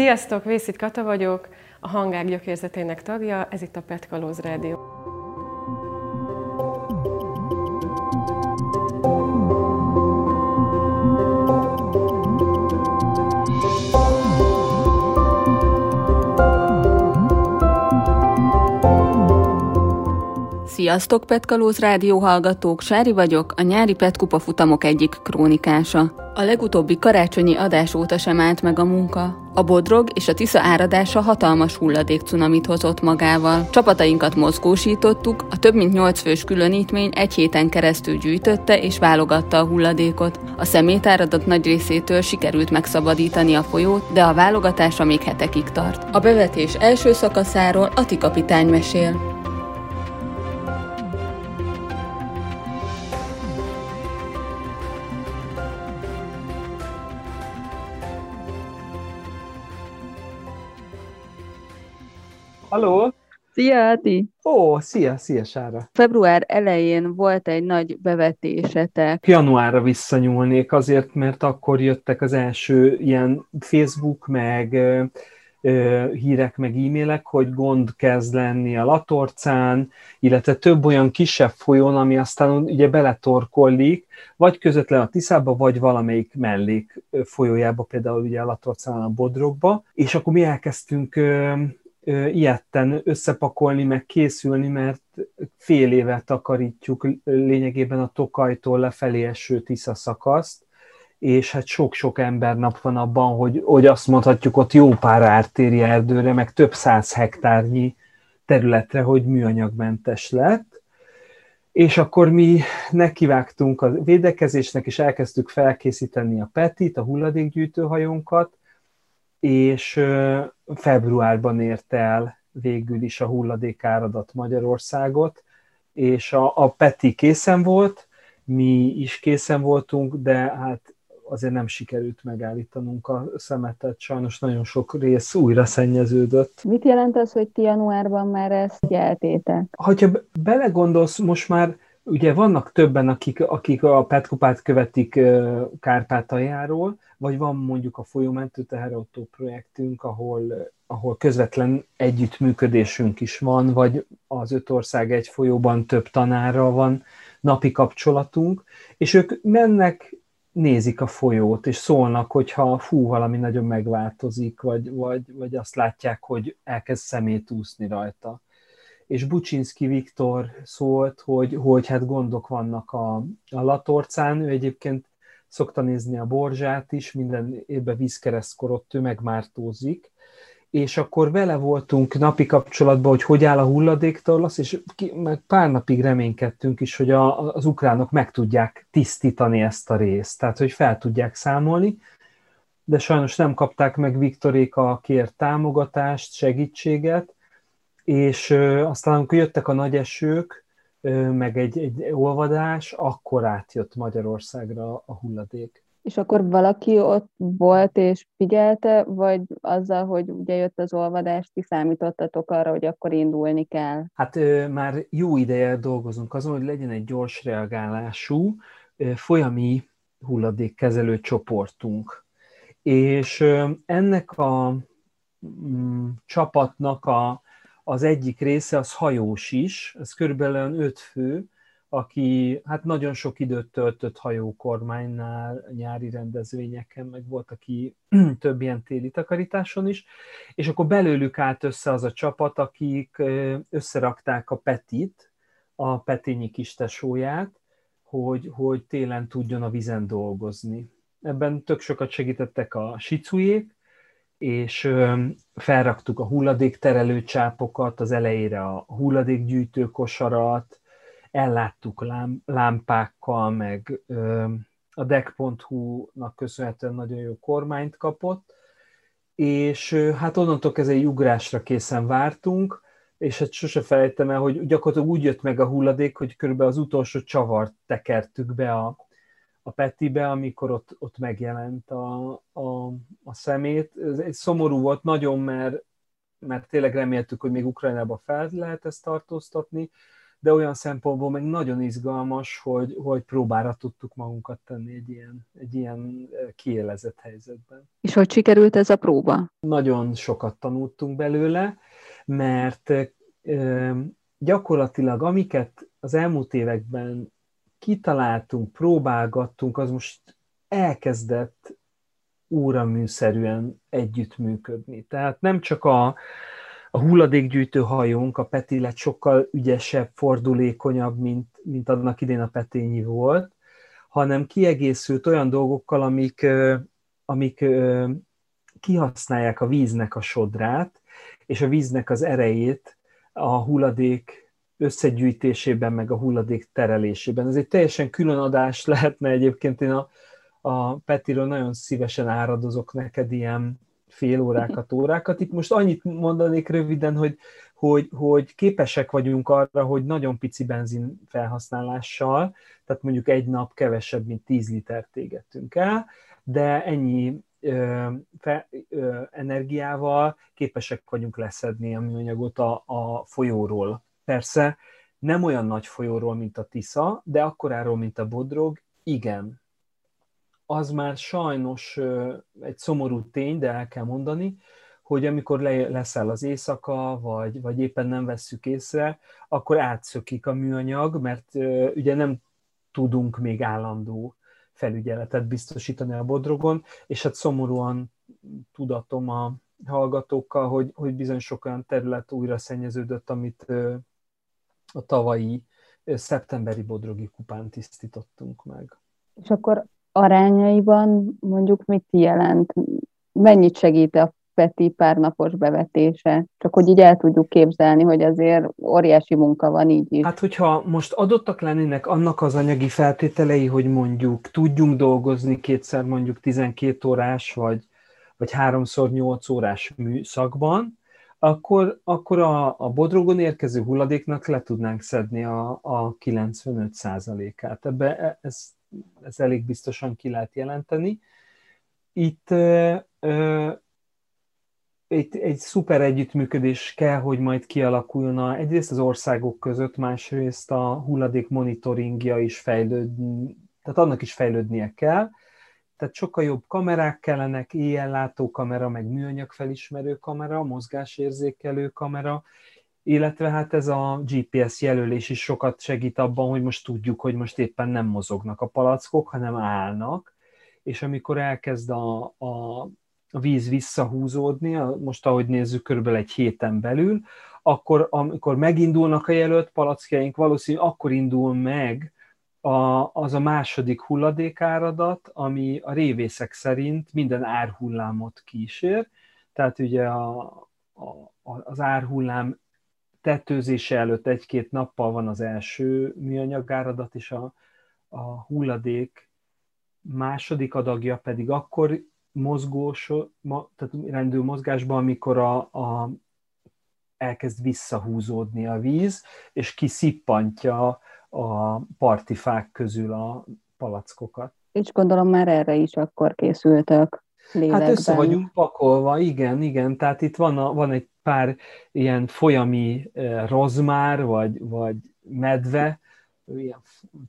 Sziasztok, Vészit Kata vagyok, a Hangák gyökérzetének tagja, ez itt a Petkalóz Rádió. Sziasztok, Petkalóz rádió hallgatók! Sári vagyok, a nyári Petkupa futamok egyik krónikása. A legutóbbi karácsonyi adás óta sem állt meg a munka. A Bodrog és a Tisza áradása hatalmas hulladék cunamit hozott magával. Csapatainkat mozgósítottuk, a több mint 8 fős különítmény egy héten keresztül gyűjtötte és válogatta a hulladékot. A szemétáradat nagy részétől sikerült megszabadítani a folyót, de a válogatása még hetekig tart. A bevetés első szakaszáról Ati kapitány mesél. Halló! Szia, Ati! Ó, szia, szia, Sára! Február elején volt egy nagy bevetésetek. Januárra visszanyúlnék azért, mert akkor jöttek az első ilyen Facebook, meg hírek, meg e-mailek, hogy gond kezd lenni a Latorcán, illetve több olyan kisebb folyón, ami aztán ugye beletorkollik, vagy közvetlen a Tiszába, vagy valamelyik mellék folyójába, például ugye a Latorcán a Bodrogba, és akkor mi elkezdtünk ilyetten összepakolni, meg készülni, mert fél éve takarítjuk lényegében a Tokajtól lefelé eső Tisza szakaszt, és hát sok-sok ember nap van abban, hogy, hogy azt mondhatjuk ott jó pár ártéri erdőre, meg több száz hektárnyi területre, hogy műanyagmentes lett. És akkor mi nekivágtunk a védekezésnek, és elkezdtük felkészíteni a Petit, a hulladékgyűjtőhajónkat, és februárban ért el végül is a hulladékáradat Magyarországot, és a, a Peti készen volt, mi is készen voltunk, de hát azért nem sikerült megállítanunk a szemetet, sajnos nagyon sok rész újra szennyeződött. Mit jelent az, hogy ti januárban már ezt gyeltétek? Ha belegondolsz, most már ugye vannak többen, akik, akik a Petkopát követik Kárpátaljáról, vagy van mondjuk a folyómentő teherautó projektünk, ahol, ahol közvetlen együttműködésünk is van, vagy az öt ország egy folyóban több tanárral van napi kapcsolatunk, és ők mennek, nézik a folyót, és szólnak, hogyha fú, valami nagyon megváltozik, vagy, vagy, vagy azt látják, hogy elkezd szemét úszni rajta. És Bucsinski Viktor szólt, hogy, hogy hát gondok vannak a, a Latorcán, ő egyébként szokta nézni a borzsát is, minden évben vízkeresztkor ott ő megmártózik, és akkor vele voltunk napi kapcsolatban, hogy hogy áll a hulladéktorlasz, és ki, meg pár napig reménykedtünk is, hogy a, az ukránok meg tudják tisztítani ezt a részt, tehát hogy fel tudják számolni, de sajnos nem kapták meg Viktorék a kért támogatást, segítséget, és aztán amikor jöttek a nagy esők, meg egy, egy olvadás, akkor átjött Magyarországra a hulladék. És akkor valaki ott volt és figyelte, vagy azzal, hogy ugye jött az olvadás, ti számítottatok arra, hogy akkor indulni kell? Hát ö, már jó ideje dolgozunk azon, hogy legyen egy gyors reagálású, ö, folyami hulladékkezelő csoportunk. És ö, ennek a mm, csapatnak a az egyik része az hajós is, ez körülbelül öt fő, aki hát nagyon sok időt töltött hajókormánynál, nyári rendezvényeken, meg volt, aki több ilyen téli takarításon is, és akkor belőlük állt össze az a csapat, akik összerakták a Petit, a Petényi kistesóját, hogy, hogy télen tudjon a vizen dolgozni. Ebben tök sokat segítettek a sicujék, és felraktuk a hulladékterelő csápokat, az elejére a hulladékgyűjtő kosarat, elláttuk lámpákkal, meg a deck.hu-nak köszönhetően nagyon jó kormányt kapott, és hát onnantól kezdve egy ugrásra készen vártunk, és hát sose felejtem el, hogy gyakorlatilag úgy jött meg a hulladék, hogy körülbelül az utolsó csavart tekertük be a, a Petibe, amikor ott, ott megjelent a, a, a szemét. Ez egy szomorú volt nagyon, mert, mert tényleg reméltük, hogy még Ukrajnába fel lehet ezt tartóztatni, de olyan szempontból meg nagyon izgalmas, hogy, hogy próbára tudtuk magunkat tenni egy ilyen, egy ilyen kiélezett helyzetben. És hogy sikerült ez a próba? Nagyon sokat tanultunk belőle, mert gyakorlatilag amiket az elmúlt években kitaláltunk, próbálgattunk, az most elkezdett óraműszerűen együttműködni. Tehát nem csak a, a hulladékgyűjtő hajónk, a Peti lett sokkal ügyesebb, fordulékonyabb, mint, mint annak idén a Petényi volt, hanem kiegészült olyan dolgokkal, amik, amik kihasználják a víznek a sodrát, és a víznek az erejét a hulladék összegyűjtésében, meg a hulladék terelésében. Ez egy teljesen külön adás lehetne egyébként, én a, a Petiről nagyon szívesen áradozok neked ilyen fél órákat, órákat. Itt most annyit mondanék röviden, hogy, hogy, hogy képesek vagyunk arra, hogy nagyon pici benzin felhasználással, tehát mondjuk egy nap kevesebb, mint 10 litert égettünk el, de ennyi ö, fe, ö, energiával képesek vagyunk leszedni a műanyagot a, a folyóról. Persze nem olyan nagy folyóról, mint a Tisza, de akkoráról, mint a Bodrog, igen. Az már sajnos egy szomorú tény, de el kell mondani, hogy amikor le, leszel az éjszaka, vagy, vagy éppen nem vesszük észre, akkor átszökik a műanyag, mert ugye nem tudunk még állandó felügyeletet biztosítani a Bodrogon, és hát szomorúan tudatom a hallgatókkal, hogy, hogy bizony sok olyan terület újra szennyeződött, amit a tavalyi szeptemberi Bodrogi kupán tisztítottunk meg. És akkor arányaiban mondjuk mit jelent? Mennyit segít a Peti párnapos bevetése? Csak hogy így el tudjuk képzelni, hogy azért óriási munka van így is. Hát, hogyha most adottak lennének annak az anyagi feltételei, hogy mondjuk tudjunk dolgozni kétszer mondjuk 12 órás, vagy, vagy háromszor 8 órás műszakban, akkor, akkor a, a bodrogon érkező hulladéknak le tudnánk szedni a, a 95%-át. Ebbe e, ez, ez elég biztosan ki lehet jelenteni. Itt ö, ö, egy, egy szuper együttműködés kell, hogy majd kialakuljon a, egyrészt az országok között, másrészt a hulladék monitoringja is fejlődni, tehát annak is fejlődnie kell. Tehát sokkal jobb kamerák kellenek, éjjellátó kamera, meg műanyag felismerő kamera, mozgásérzékelő kamera, illetve hát ez a GPS jelölés is sokat segít abban, hogy most tudjuk, hogy most éppen nem mozognak a palackok, hanem állnak, és amikor elkezd a, a víz visszahúzódni, most ahogy nézzük, körülbelül egy héten belül, akkor amikor megindulnak a jelölt palackjaink, valószínűleg akkor indul meg a, az a második hulladékáradat, ami a révészek szerint minden árhullámot kísér. Tehát ugye a, a, az árhullám tetőzése előtt egy-két nappal van az első műanyagáradat, és a, a hulladék második adagja pedig akkor mozgós, tehát rendő mozgásban, amikor a, a, elkezd visszahúzódni a víz, és kiszippantja a partifák közül a palackokat. És gondolom már erre is akkor készültök lélekben. Hát össze vagyunk pakolva, igen, igen. Tehát itt van, a, van egy pár ilyen folyami eh, rozmár, vagy, vagy medve, ilyen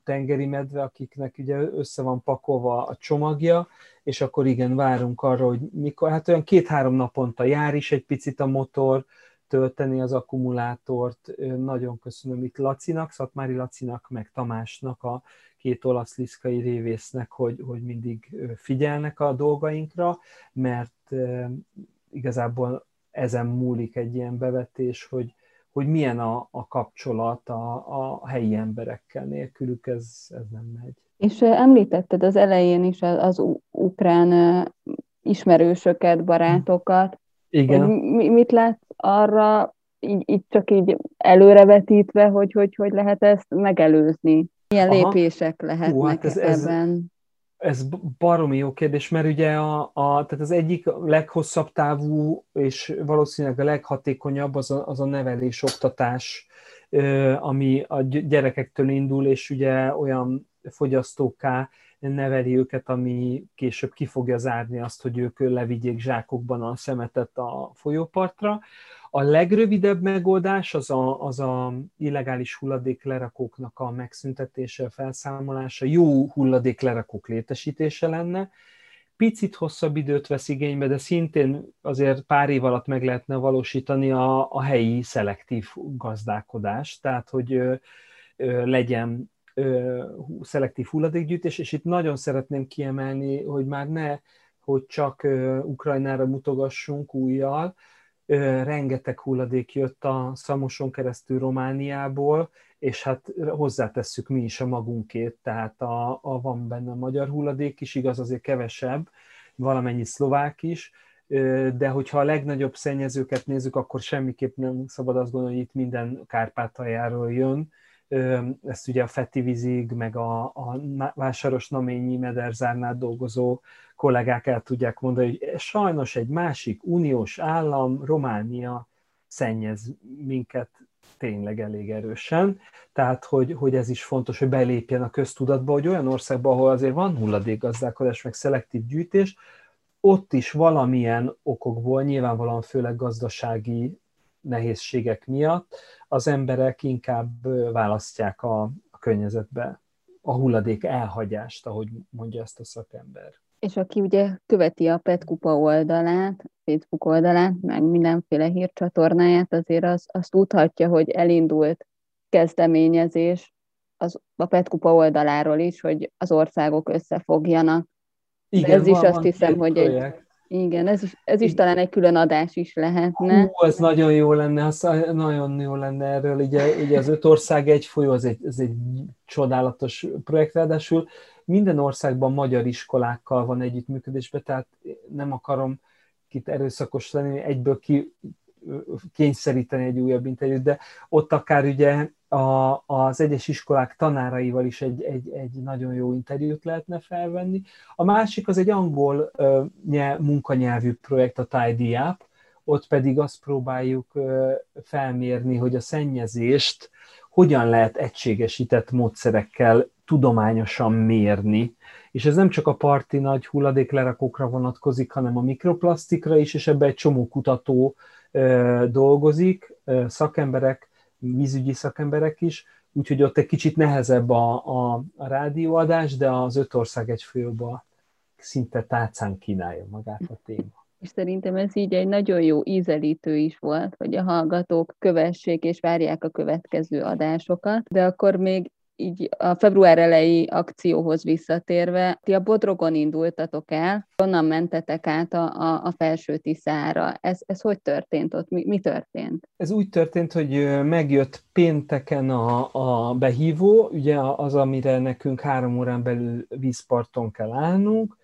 tengeri medve, akiknek ugye össze van pakolva a csomagja, és akkor igen, várunk arra, hogy mikor, hát olyan két-három naponta jár is egy picit a motor, tölteni az akkumulátort. Nagyon köszönöm itt Lacinak, Szatmári Lacinak, meg Tamásnak, a két olasz liszkai révésznek, hogy, hogy mindig figyelnek a dolgainkra, mert igazából ezen múlik egy ilyen bevetés, hogy, hogy milyen a, a kapcsolat a, a helyi emberekkel, nélkülük ez, ez nem megy. És említetted az elején is az, az ukrán ismerősöket, barátokat. Igen. Hogy mit látsz arra, így, így csak így előrevetítve, hogy, hogy hogy lehet ezt megelőzni? Milyen Aha. lépések lehetnek Hú, hát ez, ebben? Ez, ez baromi jó kérdés, mert ugye a, a, tehát az egyik leghosszabb távú és valószínűleg a leghatékonyabb az a, az a nevelés, oktatás, ami a gyerekektől indul, és ugye olyan fogyasztóká neveli őket, ami később ki fogja zárni azt, hogy ők levigyék zsákokban a szemetet a folyópartra. A legrövidebb megoldás az a, az a illegális hulladék lerakóknak a megszüntetése, felszámolása, jó hulladék lerakók létesítése lenne. Picit hosszabb időt vesz igénybe, de szintén azért pár év alatt meg lehetne valósítani a, a helyi szelektív gazdálkodást, tehát hogy legyen ö, szelektív hulladékgyűjtés, és itt nagyon szeretném kiemelni, hogy már ne, hogy csak Ukrajnára mutogassunk újjal, rengeteg hulladék jött a Szamoson keresztül Romániából, és hát hozzátesszük mi is a magunkét, tehát a, a van benne a magyar hulladék is, igaz azért kevesebb, valamennyi szlovák is, de hogyha a legnagyobb szennyezőket nézzük, akkor semmiképp nem szabad azt gondolni, hogy itt minden Kárpátaljáról jön, ezt ugye a Feti vízig, meg a, a Vásáros Naményi Mederzárnál dolgozó kollégák el tudják mondani, hogy sajnos egy másik uniós állam, Románia szennyez minket tényleg elég erősen, tehát hogy, hogy ez is fontos, hogy belépjen a köztudatba, hogy olyan országban, ahol azért van hulladékgazdálkodás, meg szelektív gyűjtés, ott is valamilyen okokból, nyilvánvalóan főleg gazdasági nehézségek miatt az emberek inkább választják a, a környezetbe a hulladék elhagyást, ahogy mondja ezt a szakember. És aki ugye követi a Petkupa oldalát, Facebook oldalát, meg mindenféle hírcsatornáját, azért az, azt tudhatja, hogy elindult kezdeményezés az, a Petkupa oldaláról is, hogy az országok összefogjanak. Igen, De ez is azt hiszem, hogy egy, igen, ez is, ez is talán egy külön adás is lehetne. Hú, ez nagyon jó lenne, az nagyon jó lenne erről. Ugye, ugye az öt ország egy folyó, az egy, ez egy csodálatos projekt, ráadásul minden országban magyar iskolákkal van együttműködésben, tehát nem akarom kit erőszakos lenni, egyből ki kényszeríteni egy újabb interjút, de ott akár ugye a, az egyes iskolák tanáraival is egy, egy, egy nagyon jó interjút lehetne felvenni. A másik az egy angol uh, nyelv, munkanyelvű projekt, a Tidy Up, ott pedig azt próbáljuk uh, felmérni, hogy a szennyezést hogyan lehet egységesített módszerekkel tudományosan mérni. És ez nem csak a parti nagy hulladéklerakókra vonatkozik, hanem a mikroplasztikra is, és ebbe egy csomó kutató dolgozik, szakemberek, vízügyi szakemberek is, úgyhogy ott egy kicsit nehezebb a, a, a rádióadás, de az öt ország egy főba szinte tálcán kínálja magát a téma. És szerintem ez így egy nagyon jó ízelítő is volt, hogy a hallgatók kövessék és várják a következő adásokat, de akkor még így a február elejé akcióhoz visszatérve, ti a Bodrogon indultatok el, onnan mentetek át a, a, a felső Tiszára. Ez, ez hogy történt ott? Mi, mi történt? Ez úgy történt, hogy megjött pénteken a, a behívó, ugye az, amire nekünk három órán belül vízparton kell állnunk,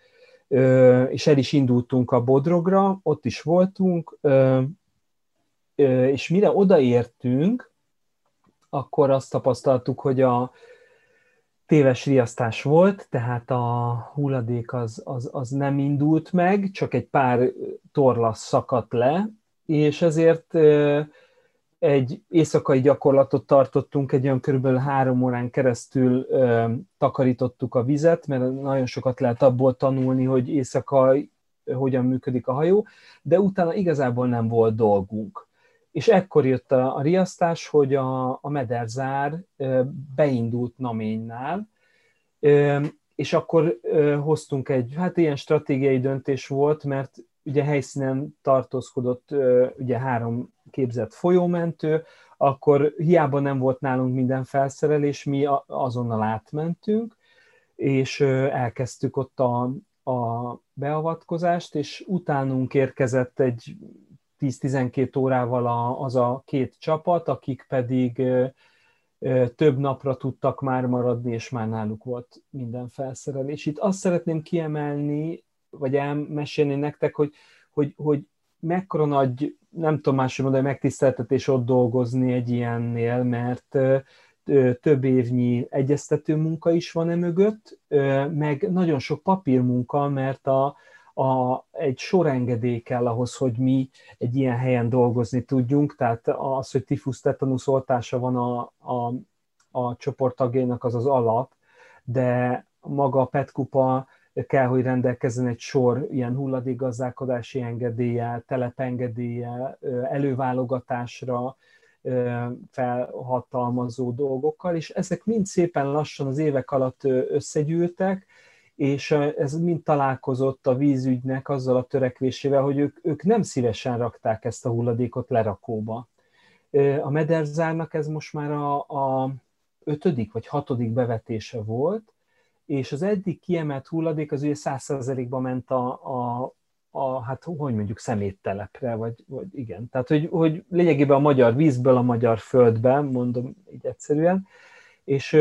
és el is indultunk a Bodrogra, ott is voltunk, és mire odaértünk, akkor azt tapasztaltuk, hogy a téves riasztás volt, tehát a hulladék az, az, az nem indult meg, csak egy pár torlasz szakadt le, és ezért egy éjszakai gyakorlatot tartottunk, egy olyan körülbelül három órán keresztül ö, takarítottuk a vizet, mert nagyon sokat lehet abból tanulni, hogy éjszaka hogyan működik a hajó, de utána igazából nem volt dolgunk és ekkor jött a, a riasztás, hogy a, a mederzár beindult Naménynál, és akkor hoztunk egy, hát ilyen stratégiai döntés volt, mert ugye helyszínen tartózkodott ugye három képzett folyómentő, akkor hiába nem volt nálunk minden felszerelés, mi azonnal átmentünk, és elkezdtük ott a, a beavatkozást, és utánunk érkezett egy 10-12 órával a, az a két csapat, akik pedig több napra tudtak már maradni, és már náluk volt minden felszerelés. Itt azt szeretném kiemelni, vagy elmesélni nektek, hogy, hogy, hogy mekkora nagy, nem tudom máshogy mondani, megtiszteltetés ott dolgozni egy ilyennél, mert több évnyi egyeztető munka is van e mögött, meg nagyon sok papírmunka, mert a, a, egy sorengedély kell ahhoz, hogy mi egy ilyen helyen dolgozni tudjunk, tehát az, hogy tifusz tetanusz oltása van a, a, a csoporttagjainak, az az alap, de maga a petkupa kell, hogy rendelkezzen egy sor ilyen hulladékgazdálkodási engedéllyel, telepengedéllyel, előválogatásra felhatalmazó dolgokkal, és ezek mind szépen lassan az évek alatt összegyűltek, és ez mind találkozott a vízügynek azzal a törekvésével, hogy ők, ők nem szívesen rakták ezt a hulladékot lerakóba. A Mederzárnak ez most már a, a ötödik vagy hatodik bevetése volt, és az eddig kiemelt hulladék az ugye százszerzelékba ment a, a, a, hát hogy mondjuk szeméttelepre, vagy, vagy igen. Tehát, hogy, hogy lényegében a magyar vízből a magyar földben, mondom így egyszerűen, és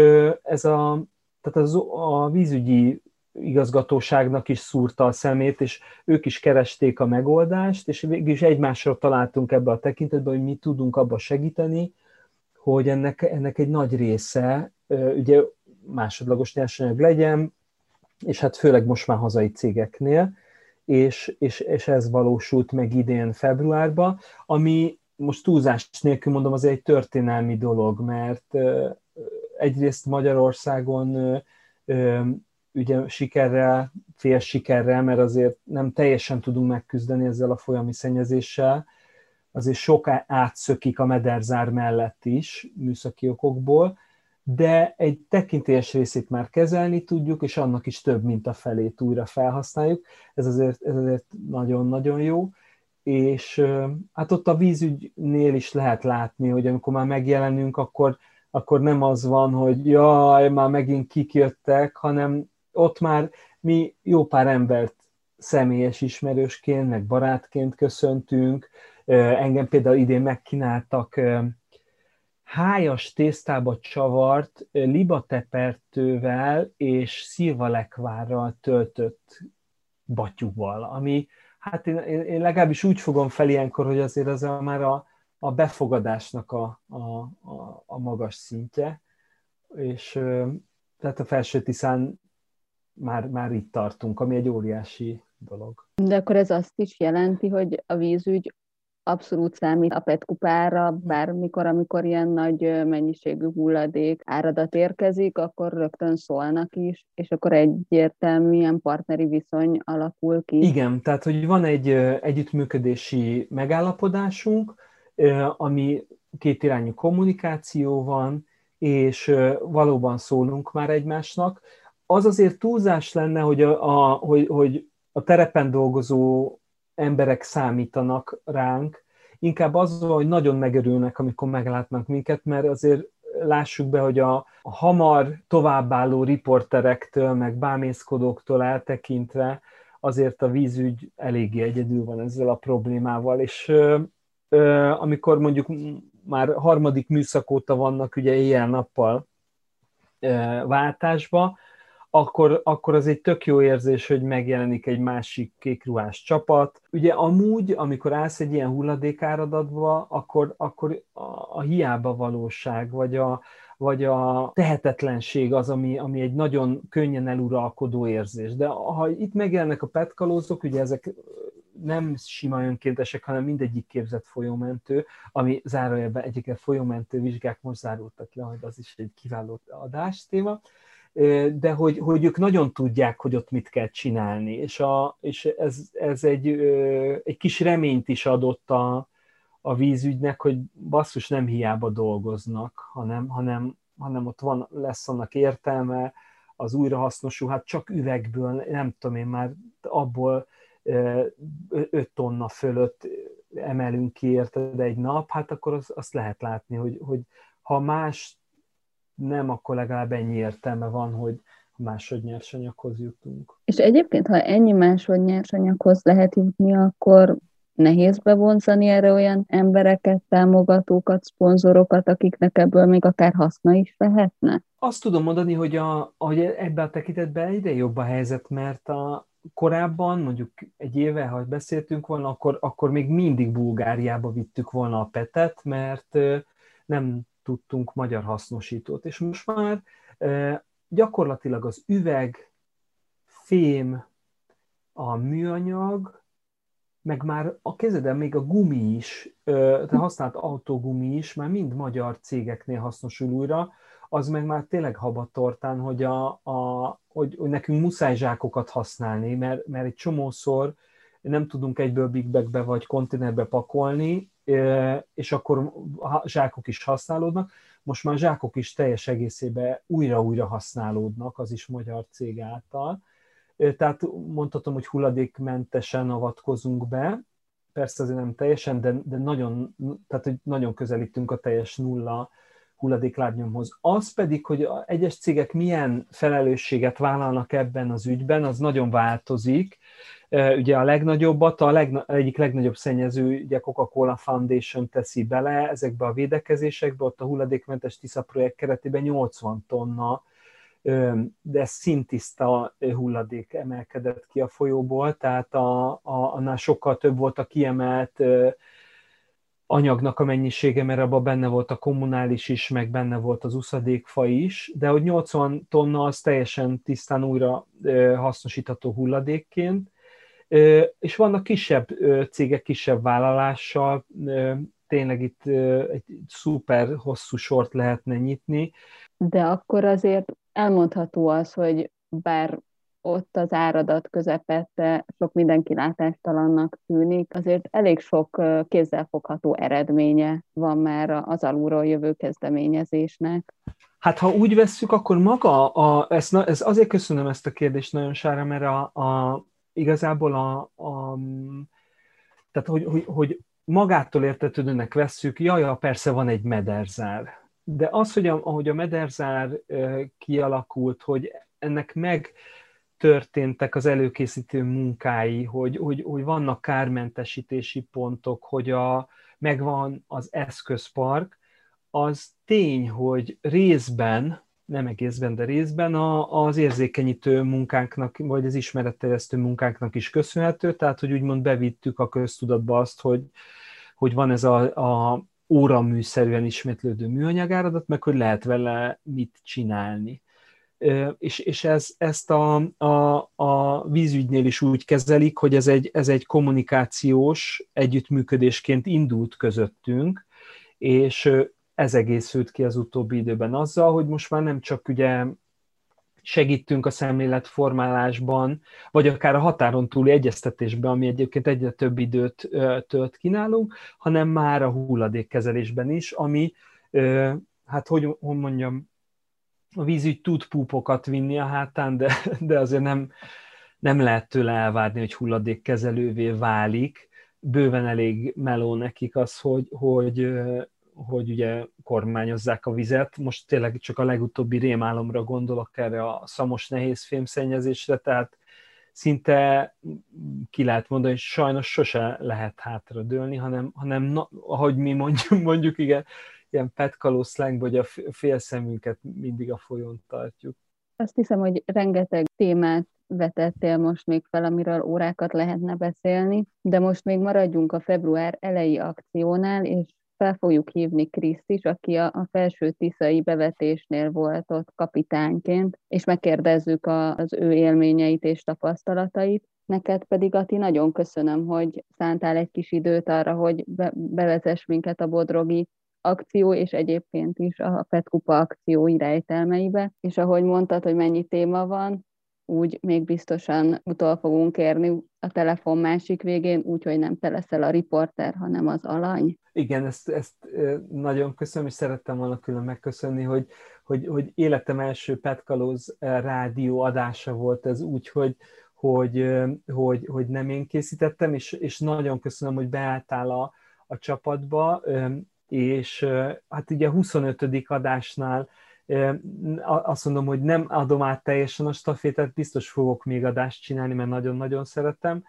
ez a, tehát az, a vízügyi igazgatóságnak is szúrta a szemét, és ők is keresték a megoldást, és végül is egymásra találtunk ebbe a tekintetben, hogy mi tudunk abba segíteni, hogy ennek, ennek egy nagy része ugye másodlagos nyersanyag legyen, és hát főleg most már hazai cégeknél, és, és, és ez valósult meg idén februárban, ami most túlzás nélkül mondom, az egy történelmi dolog, mert egyrészt Magyarországon ugye sikerrel, fél sikerrel, mert azért nem teljesen tudunk megküzdeni ezzel a folyami szennyezéssel, azért sok átszökik a mederzár mellett is műszaki okokból, de egy tekintélyes részét már kezelni tudjuk, és annak is több, mint a felét újra felhasználjuk. Ez azért, ez azért nagyon-nagyon jó. És hát ott a vízügynél is lehet látni, hogy amikor már megjelenünk, akkor, akkor nem az van, hogy jaj, már megint kik jöttek, hanem ott már mi jó pár embert személyes ismerősként, meg barátként köszöntünk. Engem például idén megkínáltak hájas tésztába csavart libatepertővel és szilvalekvárral töltött batyúval, ami hát én, én legalábbis úgy fogom fel ilyenkor, hogy azért az a, már a, a befogadásnak a, a, a, magas szintje, és tehát a felső tiszán már, már itt tartunk, ami egy óriási dolog. De akkor ez azt is jelenti, hogy a vízügy abszolút számít a petkupára, bármikor, amikor ilyen nagy mennyiségű hulladék áradat érkezik, akkor rögtön szólnak is, és akkor egyértelműen partneri viszony alakul ki. Igen, tehát hogy van egy együttműködési megállapodásunk, ami kétirányú kommunikáció van, és valóban szólunk már egymásnak. Az azért túlzás lenne, hogy a, a, hogy, hogy a terepen dolgozó emberek számítanak ránk, inkább az, hogy nagyon megörülnek, amikor meglátnak minket, mert azért lássuk be, hogy a, a hamar továbbálló riporterektől, meg bámészkodóktól eltekintve azért a vízügy eléggé egyedül van ezzel a problémával, és ö, ö, amikor mondjuk már harmadik műszak óta vannak ugye éjjel-nappal váltásba, akkor, akkor az egy tök jó érzés, hogy megjelenik egy másik kékruhás csapat. Ugye amúgy, amikor állsz egy ilyen hulladékáradatba, akkor, akkor a, a hiába valóság, vagy a, vagy a tehetetlenség az, ami, ami egy nagyon könnyen eluralkodó érzés. De ha itt megjelennek a petkalózok, ugye ezek nem sima önkéntesek, hanem mindegyik képzett folyómentő, ami zárójelben egyiket folyómentő vizsgák most zárultak le, hogy az is egy kiváló adás téma de hogy, hogy ők nagyon tudják, hogy ott mit kell csinálni, és, a, és ez, ez egy, egy kis reményt is adott a, a vízügynek, hogy basszus nem hiába dolgoznak, hanem, hanem, hanem ott van, lesz annak értelme, az újrahasznosul, hát csak üvegből, nem tudom én már abból 5 tonna fölött emelünk ki érted egy nap, hát akkor az, azt lehet látni, hogy, hogy ha más nem, akkor legalább ennyi értelme van, hogy másodnyersanyaghoz jutunk. És egyébként, ha ennyi másodnyersanyaghoz lehet jutni, akkor nehéz bevonzani erre olyan embereket, támogatókat, szponzorokat, akiknek ebből még akár haszna is lehetne? Azt tudom mondani, hogy, a, hogy ebben a tekintetben egyre jobb a helyzet, mert a, korábban, mondjuk egy éve, ha beszéltünk volna, akkor, akkor még mindig Bulgáriába vittük volna a petet, mert nem tudtunk magyar hasznosítót. És most már gyakorlatilag az üveg, fém, a műanyag, meg már a kezeden még a gumi is, tehát használt autógumi is, már mind magyar cégeknél hasznosul újra, az meg már tényleg habatortán, hogy, a, a, hogy, hogy nekünk muszáj zsákokat használni, mert, mert egy csomószor nem tudunk egyből big bagbe vagy konténerbe pakolni, és akkor zsákok is használódnak. Most már zsákok is teljes egészében újra-újra használódnak, az is magyar cég által. Tehát mondhatom, hogy hulladékmentesen avatkozunk be, persze azért nem teljesen, de, de nagyon, tehát, hogy nagyon közelítünk a teljes nulla hulladéklábnyomhoz. Az pedig, hogy egyes cégek milyen felelősséget vállalnak ebben az ügyben, az nagyon változik. Ugye a legnagyobbat, a legna, egyik legnagyobb szennyező, ugye Coca-Cola Foundation teszi bele ezekbe a védekezésekbe, ott a hulladékmentes Tisza projekt keretében 80 tonna de szintiszta hulladék emelkedett ki a folyóból, tehát a, a, annál sokkal több volt a kiemelt anyagnak a mennyisége, mert abban benne volt a kommunális is, meg benne volt az uszadékfa is, de hogy 80 tonna az teljesen tisztán újra hasznosítható hulladékként, és vannak kisebb cégek, kisebb vállalással, tényleg itt egy szuper hosszú sort lehetne nyitni. De akkor azért elmondható az, hogy bár ott az áradat közepette sok mindenki látástalannak tűnik, azért elég sok kézzelfogható eredménye van már az alulról jövő kezdeményezésnek. Hát ha úgy vesszük, akkor maga, a, ezt, ez azért köszönöm ezt a kérdést nagyon sára, mert a, a, igazából a, a tehát hogy, hogy, hogy magától értetődőnek vesszük, jaj, persze van egy mederzár. De az, hogy a, ahogy a mederzár kialakult, hogy ennek meg történtek az előkészítő munkái, hogy, hogy, hogy vannak kármentesítési pontok, hogy a, megvan az eszközpark, az tény, hogy részben, nem egészben, de részben a, az érzékenyítő munkánknak, vagy az ismeretterjesztő munkánknak is köszönhető, tehát hogy úgymond bevittük a köztudatba azt, hogy, hogy van ez a, a óraműszerűen ismétlődő műanyagáradat, meg hogy lehet vele mit csinálni és, és ez, ezt a, a, a vízügynél is úgy kezelik, hogy ez egy, ez egy kommunikációs együttműködésként indult közöttünk, és ez egészült ki az utóbbi időben azzal, hogy most már nem csak ugye segítünk a szemléletformálásban, vagy akár a határon túli egyeztetésben, ami egyébként egyre több időt tölt ki nálunk, hanem már a hulladékkezelésben is, ami, hát hogy, hogy mondjam, a vízügy tud púpokat vinni a hátán, de, de azért nem, nem lehet tőle elvárni, hogy hulladékkezelővé válik. Bőven elég meló nekik az, hogy, hogy, hogy ugye kormányozzák a vizet. Most tényleg csak a legutóbbi rémálomra gondolok erre a szamos nehéz fémszennyezésre, tehát szinte ki lehet mondani, hogy sajnos sose lehet hátradőlni, hanem, hanem na, ahogy mi mondjuk, mondjuk igen, ilyen petkaló szlengbe, hogy a fél szemünket mindig a folyón tartjuk. Azt hiszem, hogy rengeteg témát vetettél most még fel, amiről órákat lehetne beszélni, de most még maradjunk a február elejé akciónál, és fel fogjuk hívni Kriszt is, aki a, a felső tiszai bevetésnél volt ott kapitányként, és megkérdezzük a, az ő élményeit és tapasztalatait. Neked pedig, Ati, nagyon köszönöm, hogy szántál egy kis időt arra, hogy be, bevezess minket a Bodrogi akció, és egyébként is a Petkupa akció iránytelmeibe. És ahogy mondtad, hogy mennyi téma van, úgy még biztosan utol fogunk érni a telefon másik végén, úgyhogy nem te leszel a riporter, hanem az alany. Igen, ezt, ezt nagyon köszönöm, és szerettem volna külön megköszönni, hogy, hogy, hogy életem első Petkalóz rádió adása volt ez úgy, hogy, hogy, hogy, hogy nem én készítettem, és, és nagyon köszönöm, hogy beálltál a, a csapatba és hát ugye a 25. adásnál azt mondom, hogy nem adom át teljesen a stafétet, biztos fogok még adást csinálni, mert nagyon-nagyon szeretem,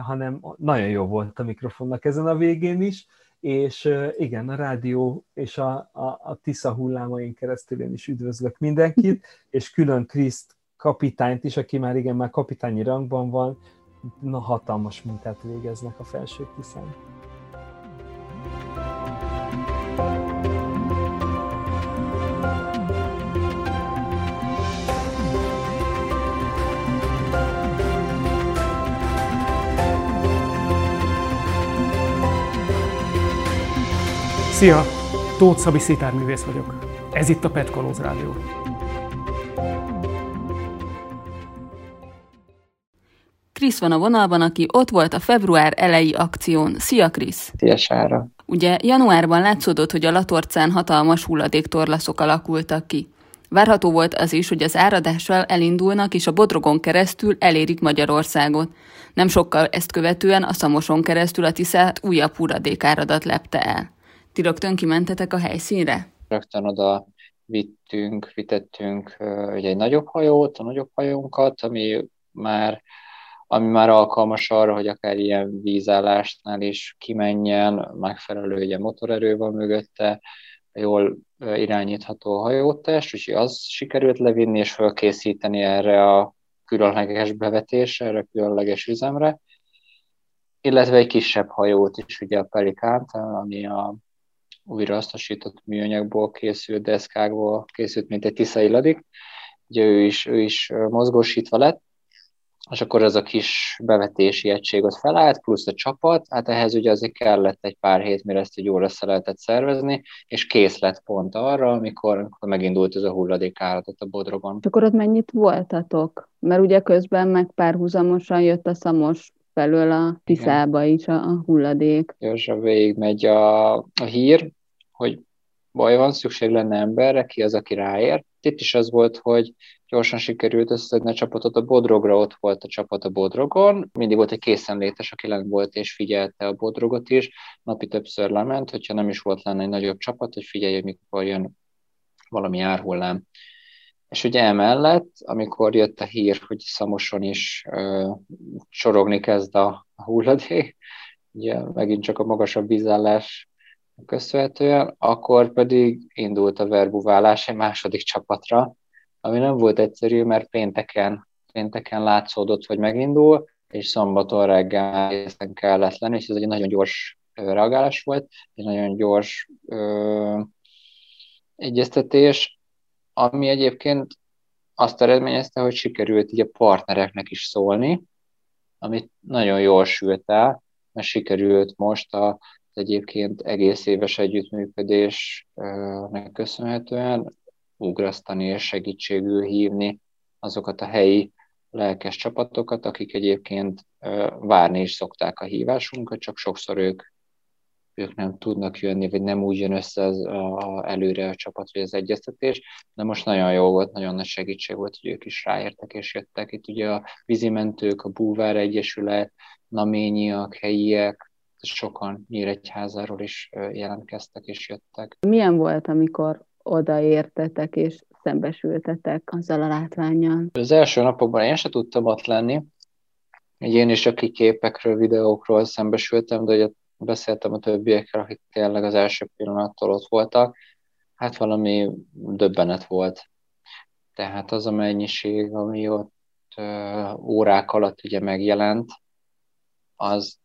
hanem nagyon jó volt a mikrofonnak ezen a végén is, és igen, a rádió és a, a, a Tisza hullámain keresztül én is üdvözlök mindenkit, és külön Kriszt kapitányt is, aki már igen, már kapitányi rangban van, na hatalmas munkát végeznek a felső Tiszán. Szia! Tóth Szabi szitárművész vagyok. Ez itt a Petkalóz Rádió. Krisz van a vonalban, aki ott volt a február elejé akción. Szia, Krisz! Szia, Sára! Ugye januárban látszódott, hogy a Latorcán hatalmas hulladéktorlaszok alakultak ki. Várható volt az is, hogy az áradással elindulnak, és a Bodrogon keresztül elérik Magyarországot. Nem sokkal ezt követően a Szamoson keresztül a Tiszát újabb hulladékáradat lepte el. Ti rögtön kimentetek a helyszínre? Rögtön oda vittünk, vitettünk ugye egy nagyobb hajót, a nagyobb hajónkat, ami már ami már alkalmas arra, hogy akár ilyen vízállásnál is kimenjen, megfelelő ugye motorerő van mögötte, jól irányítható hajótest, úgyhogy az sikerült levinni és felkészíteni erre a különleges bevetésre, erre a különleges üzemre, illetve egy kisebb hajót is, ugye a Pelikánt, ami a újrahasznosított műanyagból készült, deszkákból készült, mint egy tiszai ladik. Ugye ő is, ő is mozgósítva lett, és akkor ez a kis bevetési egység ott felállt, plusz a csapat, hát ehhez ugye azért kellett egy pár hét, mire ezt egy össze lehetett szervezni, és kész lett pont arra, amikor, amikor megindult ez a hulladékáradat a Bodrogon. És akkor ott mennyit voltatok? Mert ugye közben meg párhuzamosan jött a szamos felől a Tiszába is a, a hulladék. Gyorsan végig megy a, a hír, hogy baj van, szükség lenne emberre, ki az, aki ráér. Itt is az volt, hogy gyorsan sikerült összedni a csapatot a Bodrogra, ott volt a csapat a Bodrogon, mindig volt egy készenlétes, aki lent volt és figyelte a Bodrogot is, napi többször lement, hogyha nem is volt lenne egy nagyobb csapat, hogy figyelje, mikor jön valami árhullám. És ugye emellett, amikor jött a hír, hogy Szamoson is ö, csorogni kezd a hulladék, ugye megint csak a magasabb vízállás köszönhetően, akkor pedig indult a verbuválás egy második csapatra, ami nem volt egyszerű, mert pénteken, pénteken látszódott, hogy megindul, és szombaton reggel egészen kellett lenni, és ez egy nagyon gyors reagálás volt, egy nagyon gyors ö, egyeztetés, ami egyébként azt eredményezte, hogy sikerült így a partnereknek is szólni, amit nagyon jól sült el, mert sikerült most a egyébként egész éves együttműködésnek köszönhetően ugrasztani és segítségül hívni azokat a helyi lelkes csapatokat, akik egyébként várni is szokták a hívásunkat, csak sokszor ők, ők nem tudnak jönni, vagy nem úgy jön össze az, a, előre a csapat, vagy az egyeztetés, de most nagyon jó volt, nagyon nagy segítség volt, hogy ők is ráértek és jöttek. Itt ugye a vízimentők, a Búvár Egyesület, naményiak, helyiek, sokan Nyíregyházáról is jelentkeztek és jöttek. Milyen volt, amikor odaértetek és szembesültetek azzal a látványjal? Az első napokban én sem tudtam ott lenni. Én is aki képekről, videókról szembesültem, de ugye beszéltem a többiekkel, akik tényleg az első pillanattól ott voltak. Hát valami döbbenet volt. Tehát az a mennyiség, ami ott órák alatt ugye megjelent, az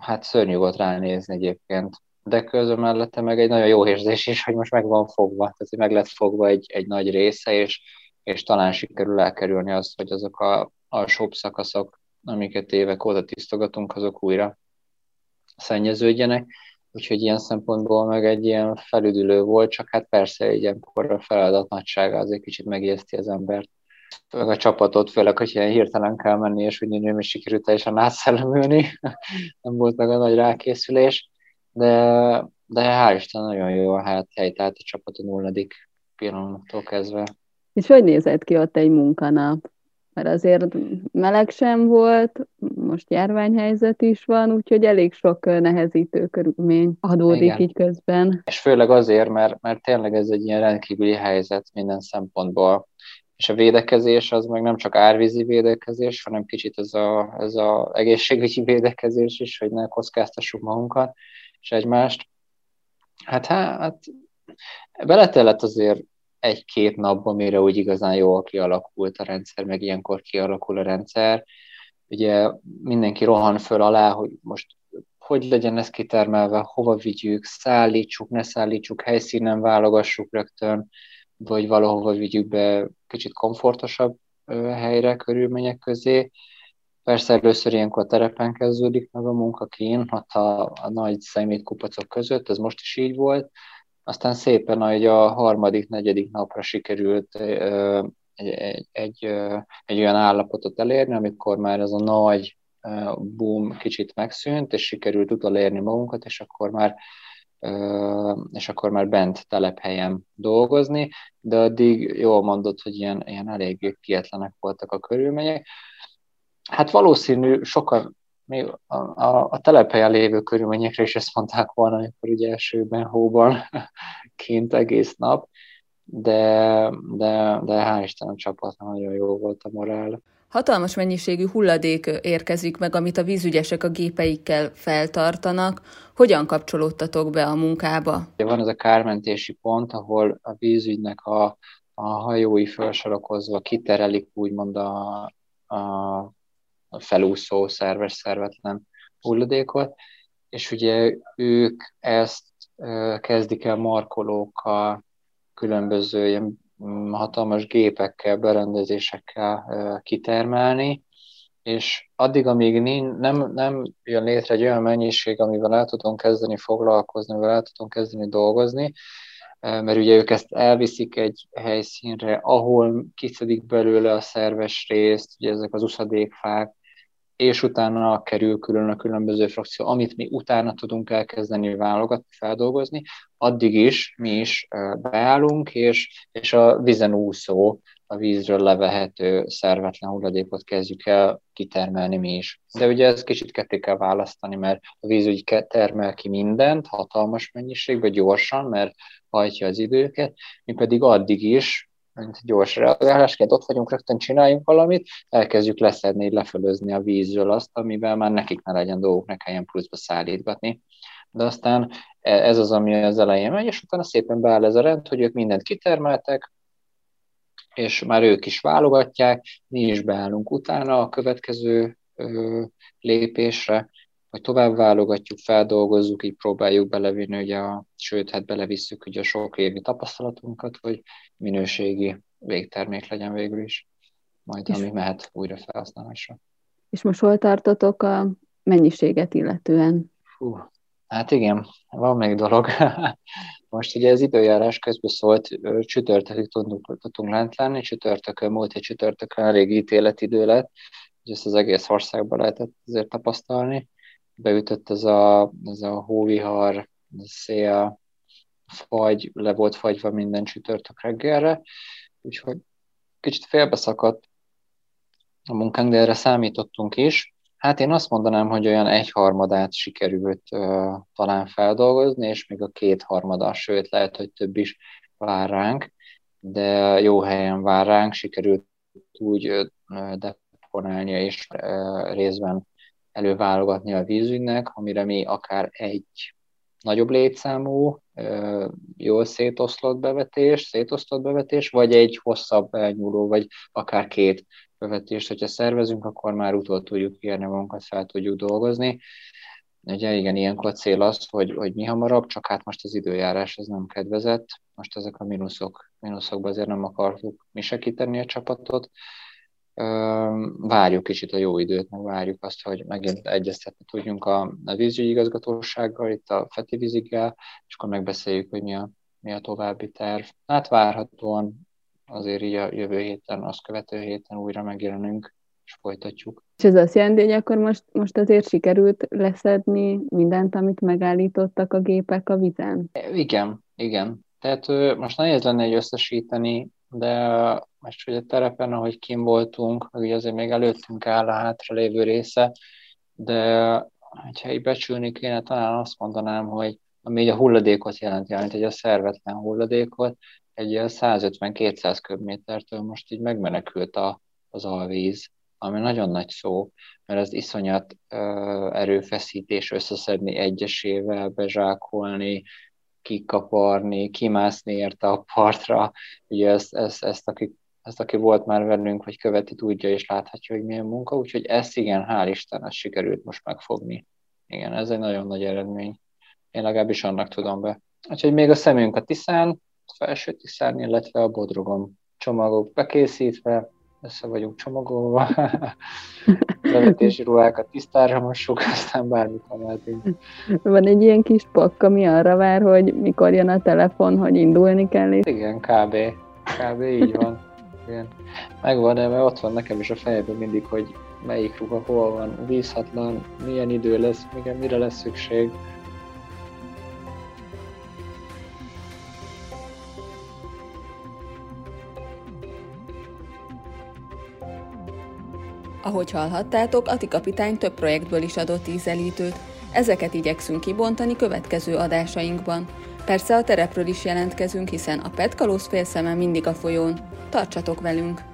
hát szörnyű volt ránézni egyébként. De közben mellette meg egy nagyon jó érzés is, hogy most meg van fogva, tehát meg lett fogva egy, egy nagy része, és, és talán sikerül elkerülni azt, hogy azok a alsóbb szakaszok, amiket évek óta tisztogatunk, azok újra szennyeződjenek. Úgyhogy ilyen szempontból meg egy ilyen felüdülő volt, csak hát persze egy ilyenkor a feladat nagysága azért kicsit megijeszti az embert meg a csapatot, főleg, hogy ilyen hirtelen kell menni, és hogy nem is sikerült teljesen átszellemülni, nem volt meg a nagy rákészülés, de, de hál' Isten nagyon jó a hát helytált a csapat a nulladik pillanattól kezdve. És hogy nézett ki ott egy munkanap? Mert azért meleg sem volt, most járványhelyzet is van, úgyhogy elég sok nehezítő körülmény adódik Igen. így közben. És főleg azért, mert, mert tényleg ez egy ilyen rendkívüli helyzet minden szempontból és a védekezés az meg nem csak árvízi védekezés, hanem kicsit ez a, ez a egészségügyi védekezés is, hogy ne kockáztassuk magunkat és egymást. Hát, hát beletellett azért egy-két napban, mire úgy igazán jól kialakult a rendszer, meg ilyenkor kialakul a rendszer. Ugye mindenki rohan föl alá, hogy most hogy legyen ez kitermelve, hova vigyük, szállítsuk, ne szállítsuk, helyszínen válogassuk rögtön, vagy valahova vigyük be kicsit komfortosabb helyre, körülmények közé. Persze először ilyenkor terepen kezdődik meg a munka kín, ott a, a nagy szemétkupacok között, ez most is így volt, aztán szépen ahogy a harmadik, negyedik napra sikerült egy, egy, egy, egy olyan állapotot elérni, amikor már ez a nagy boom kicsit megszűnt, és sikerült utolérni magunkat, és akkor már és akkor már bent telephelyen dolgozni, de addig jól mondott, hogy ilyen, ilyen eléggé kietlenek voltak a körülmények. Hát valószínű sokan még a, a, a telephelyen lévő körülményekre is ezt mondták volna, amikor ugye elsőben hóban kint egész nap, de, de, de hál' Isten a csapatnak nagyon jó volt a morál. Hatalmas mennyiségű hulladék érkezik meg, amit a vízügyesek a gépeikkel feltartanak. Hogyan kapcsolódtatok be a munkába? Van ez a kármentési pont, ahol a vízügynek a, a hajói felsorakozva kiterelik úgymond a, a, a felúszó szerves szervetlen hulladékot, és ugye ők ezt kezdik el markolókkal, különböző ilyen Mm, hatalmas gépekkel, berendezésekkel kitermelni, és addig, amíg nem, nem jön létre egy olyan mennyiség, amivel el tudunk kezdeni foglalkozni, amivel el tudunk kezdeni dolgozni, mert ugye ők ezt elviszik egy helyszínre, ahol kiszedik belőle a szerves részt, ugye ezek az uszadékfák, és utána kerül külön a különböző frakció, amit mi utána tudunk elkezdeni válogatni, feldolgozni, addig is mi is beállunk, és, és a vizen úszó, a vízről levehető szervetlen hulladékot kezdjük el kitermelni mi is. De ugye ez kicsit ketté kell választani, mert a víz úgy termel ki mindent, hatalmas mennyiségben, gyorsan, mert hajtja az időket, mi pedig addig is mint gyors reagálásként, ott vagyunk, rögtön csináljunk valamit, elkezdjük leszedni, lefölözni a vízről azt, amivel már nekik ne legyen dolgok, ne kelljen pluszba szállítgatni. De aztán e, ez az, ami az elején megy, és utána szépen beáll ez a rend, hogy ők mindent kitermeltek, és már ők is válogatják, mi is beállunk utána a következő ö, lépésre, hogy tovább válogatjuk, feldolgozzuk, így próbáljuk belevinni, ugye a, sőt, hát belevisszük ugye a sok évi tapasztalatunkat, hogy minőségi végtermék legyen végül is, majd és, ami mehet újra felhasználásra. És most hol tartotok a mennyiséget illetően? Fú, hát igen, van még dolog. Most ugye az időjárás közben szólt, csütörtökig tudunk, tudtunk lent lenni, csütörtökön, múlt egy csütörtökön elég ítéletidő lett, hogy ezt az egész országban lehetett azért tapasztalni beütött ez a, ez a hóvihar, szél, fagy, le volt fagyva minden csütörtök reggelre, úgyhogy kicsit félbeszakadt a munkánk, de erre számítottunk is. Hát én azt mondanám, hogy olyan egyharmadát sikerült uh, talán feldolgozni, és még a kétharmada, sőt lehet, hogy több is vár ránk, de jó helyen vár ránk, sikerült úgy uh, deponálni és uh, részben előválogatni a vízügynek, amire mi akár egy nagyobb létszámú, jól szétoszlott bevetés, szétosztott bevetés, vagy egy hosszabb elnyúló, vagy akár két bevetést, hogyha szervezünk, akkor már utol tudjuk írni magunkat, fel tudjuk dolgozni. Ugye igen, ilyenkor a cél az, hogy, hogy mi hamarabb, csak hát most az időjárás ez nem kedvezett, most ezek a mínuszok, mínuszokban azért nem akartuk mi segíteni a csapatot, várjuk kicsit a jó időt, meg várjuk azt, hogy megint egyeztetni tudjunk a, a vízügyi igazgatósággal, itt a Feti víziggel, és akkor megbeszéljük, hogy mi a, mi a további terv. Hát várhatóan azért így a jövő héten, azt követő héten újra megjelenünk, és folytatjuk. És ez azt jelenti, hogy akkor most, most azért sikerült leszedni mindent, amit megállítottak a gépek a vizen? Igen, igen. Tehát most nehéz lenne egy összesíteni, de most hogy a terepen, ahogy kim voltunk, meg ugye azért még előttünk áll a hátra része, de ha így becsülni kéne, talán azt mondanám, hogy ami a hulladékot jelenti, mint egy a szervetlen hulladékot, egy 150-200 köbmétertől most így megmenekült a, az alvíz, ami nagyon nagy szó, mert az iszonyat ö, erőfeszítés összeszedni egyesével, bezsákolni, kikaparni, kimászni érte a partra. Ugye ezt, ezt, ezt, aki, ezt, aki volt már velünk, vagy követi, tudja és láthatja, hogy milyen munka, úgyhogy ezt igen, hál' Isten, ezt sikerült most megfogni. Igen, ez egy nagyon nagy eredmény. Én legalábbis annak tudom be. Úgyhogy még a szemünk a Tiszán, felső Tiszán, illetve a Bodrogon csomagok bekészítve, össze vagyunk csomagolva. bevetési ruhákat tisztára mossuk, aztán bármit mehetünk. Van egy ilyen kis pakk, ami arra vár, hogy mikor jön a telefon, hogy indulni kell. És... Igen, kb. Kb. így van. Igen. Megvan, de mert ott van nekem is a fejében mindig, hogy melyik ruha hol van, vízhatlan, milyen idő lesz, igen, mire lesz szükség. Ahogy hallhattátok, Ati kapitány több projektből is adott ízelítőt, ezeket igyekszünk kibontani következő adásainkban. Persze a terepről is jelentkezünk, hiszen a petkalóz félszeme mindig a folyón. Tartsatok velünk!